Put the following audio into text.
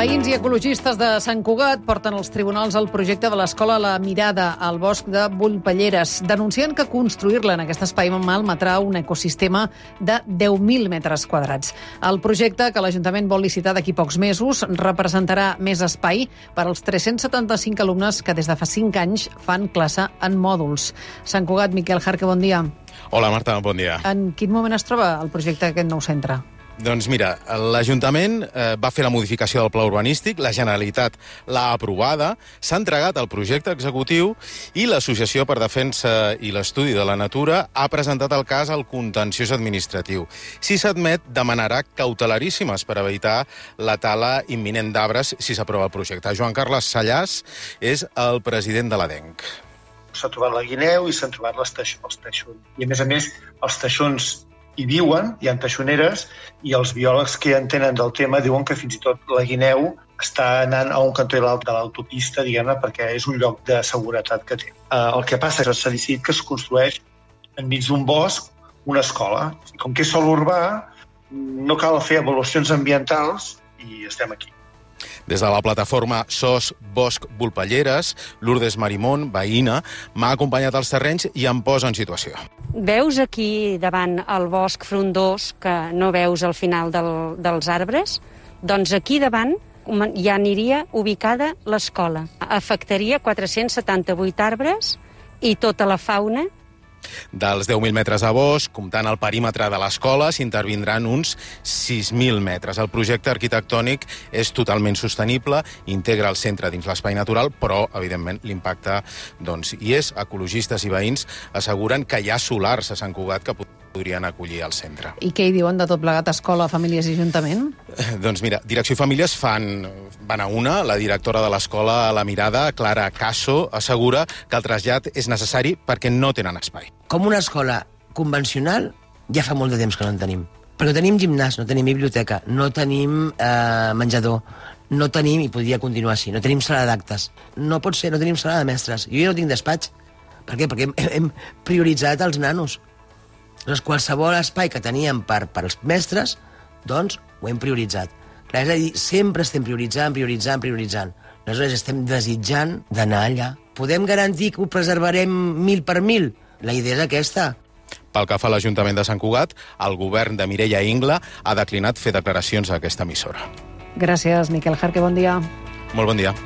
Veïns i ecologistes de Sant Cugat porten als tribunals el projecte de l'escola La Mirada al bosc de Bullpelleres, denunciant que construir-la en aquest espai malmetrà un ecosistema de 10.000 metres quadrats. El projecte, que l'Ajuntament vol licitar d'aquí pocs mesos, representarà més espai per als 375 alumnes que des de fa 5 anys fan classe en mòduls. Sant Cugat, Miquel Jarque, bon dia. Hola, Marta, bon dia. En quin moment es troba el projecte d'aquest nou centre? Doncs mira, l'Ajuntament eh, va fer la modificació del pla urbanístic, la Generalitat l'ha aprovada, s'ha entregat el projecte executiu i l'Associació per Defensa i l'Estudi de la Natura ha presentat el cas al contenciós administratiu. Si s'admet, demanarà cautelaríssimes per evitar la tala imminent d'arbres si s'aprova el projecte. Joan Carles Sallàs és el president de l'ADENC s'ha trobat la guineu i s'han trobat les els teixons. I, a més a més, els teixons hi viuen, hi ha teixoneres, i els biòlegs que entenen del tema diuen que fins i tot la guineu està anant a un cantó de l'autopista, diguem-ne, perquè és un lloc de seguretat que té. Uh, el que passa és que s'ha decidit que es construeix enmig d'un bosc una escola. Com que és sol urbà, no cal fer avaluacions ambientals i estem aquí. Des de la plataforma SOS Bosc Volpelleres, Lourdes Marimón, veïna, m'ha acompanyat als terrenys i em posa en situació. Veus aquí davant el bosc frondós que no veus al final del, dels arbres? Doncs aquí davant ja aniria ubicada l'escola. Afectaria 478 arbres i tota la fauna dels 10.000 metres de bosc, comptant el perímetre de l'escola, s'intervindran uns 6.000 metres. El projecte arquitectònic és totalment sostenible, integra el centre dins l'espai natural, però, evidentment, l'impacte doncs, hi és. Ecologistes i veïns asseguren que hi ha solars a Sant Cugat que podrien acollir al centre. I què hi diuen de tot plegat escola, famílies i ajuntament? Eh, doncs mira, Direcció i Famílies fan, van a una, la directora de l'escola a la mirada, Clara Caso, assegura que el trasllat és necessari perquè no tenen espai. Com una escola convencional, ja fa molt de temps que no en tenim. No tenim gimnàs, no tenim biblioteca, no tenim eh, menjador, no tenim, i podria continuar així, no tenim sala d'actes. No pot ser, no tenim sala de mestres. Jo ja no tinc despatx. Per què? Perquè hem, hem prioritzat els nanos. Aleshores, qualsevol espai que teníem per, per als mestres, doncs ho hem prioritzat. Clar, és a dir, sempre estem prioritzant, prioritzant, prioritzant. Aleshores, estem desitjant d'anar allà. Podem garantir que ho preservarem mil per mil? La idea és aquesta. Pel que fa a l'Ajuntament de Sant Cugat, el govern de Mireia Ingla ha declinat fer declaracions a aquesta emissora. Gràcies, Miquel Jarque, bon dia. Molt bon dia.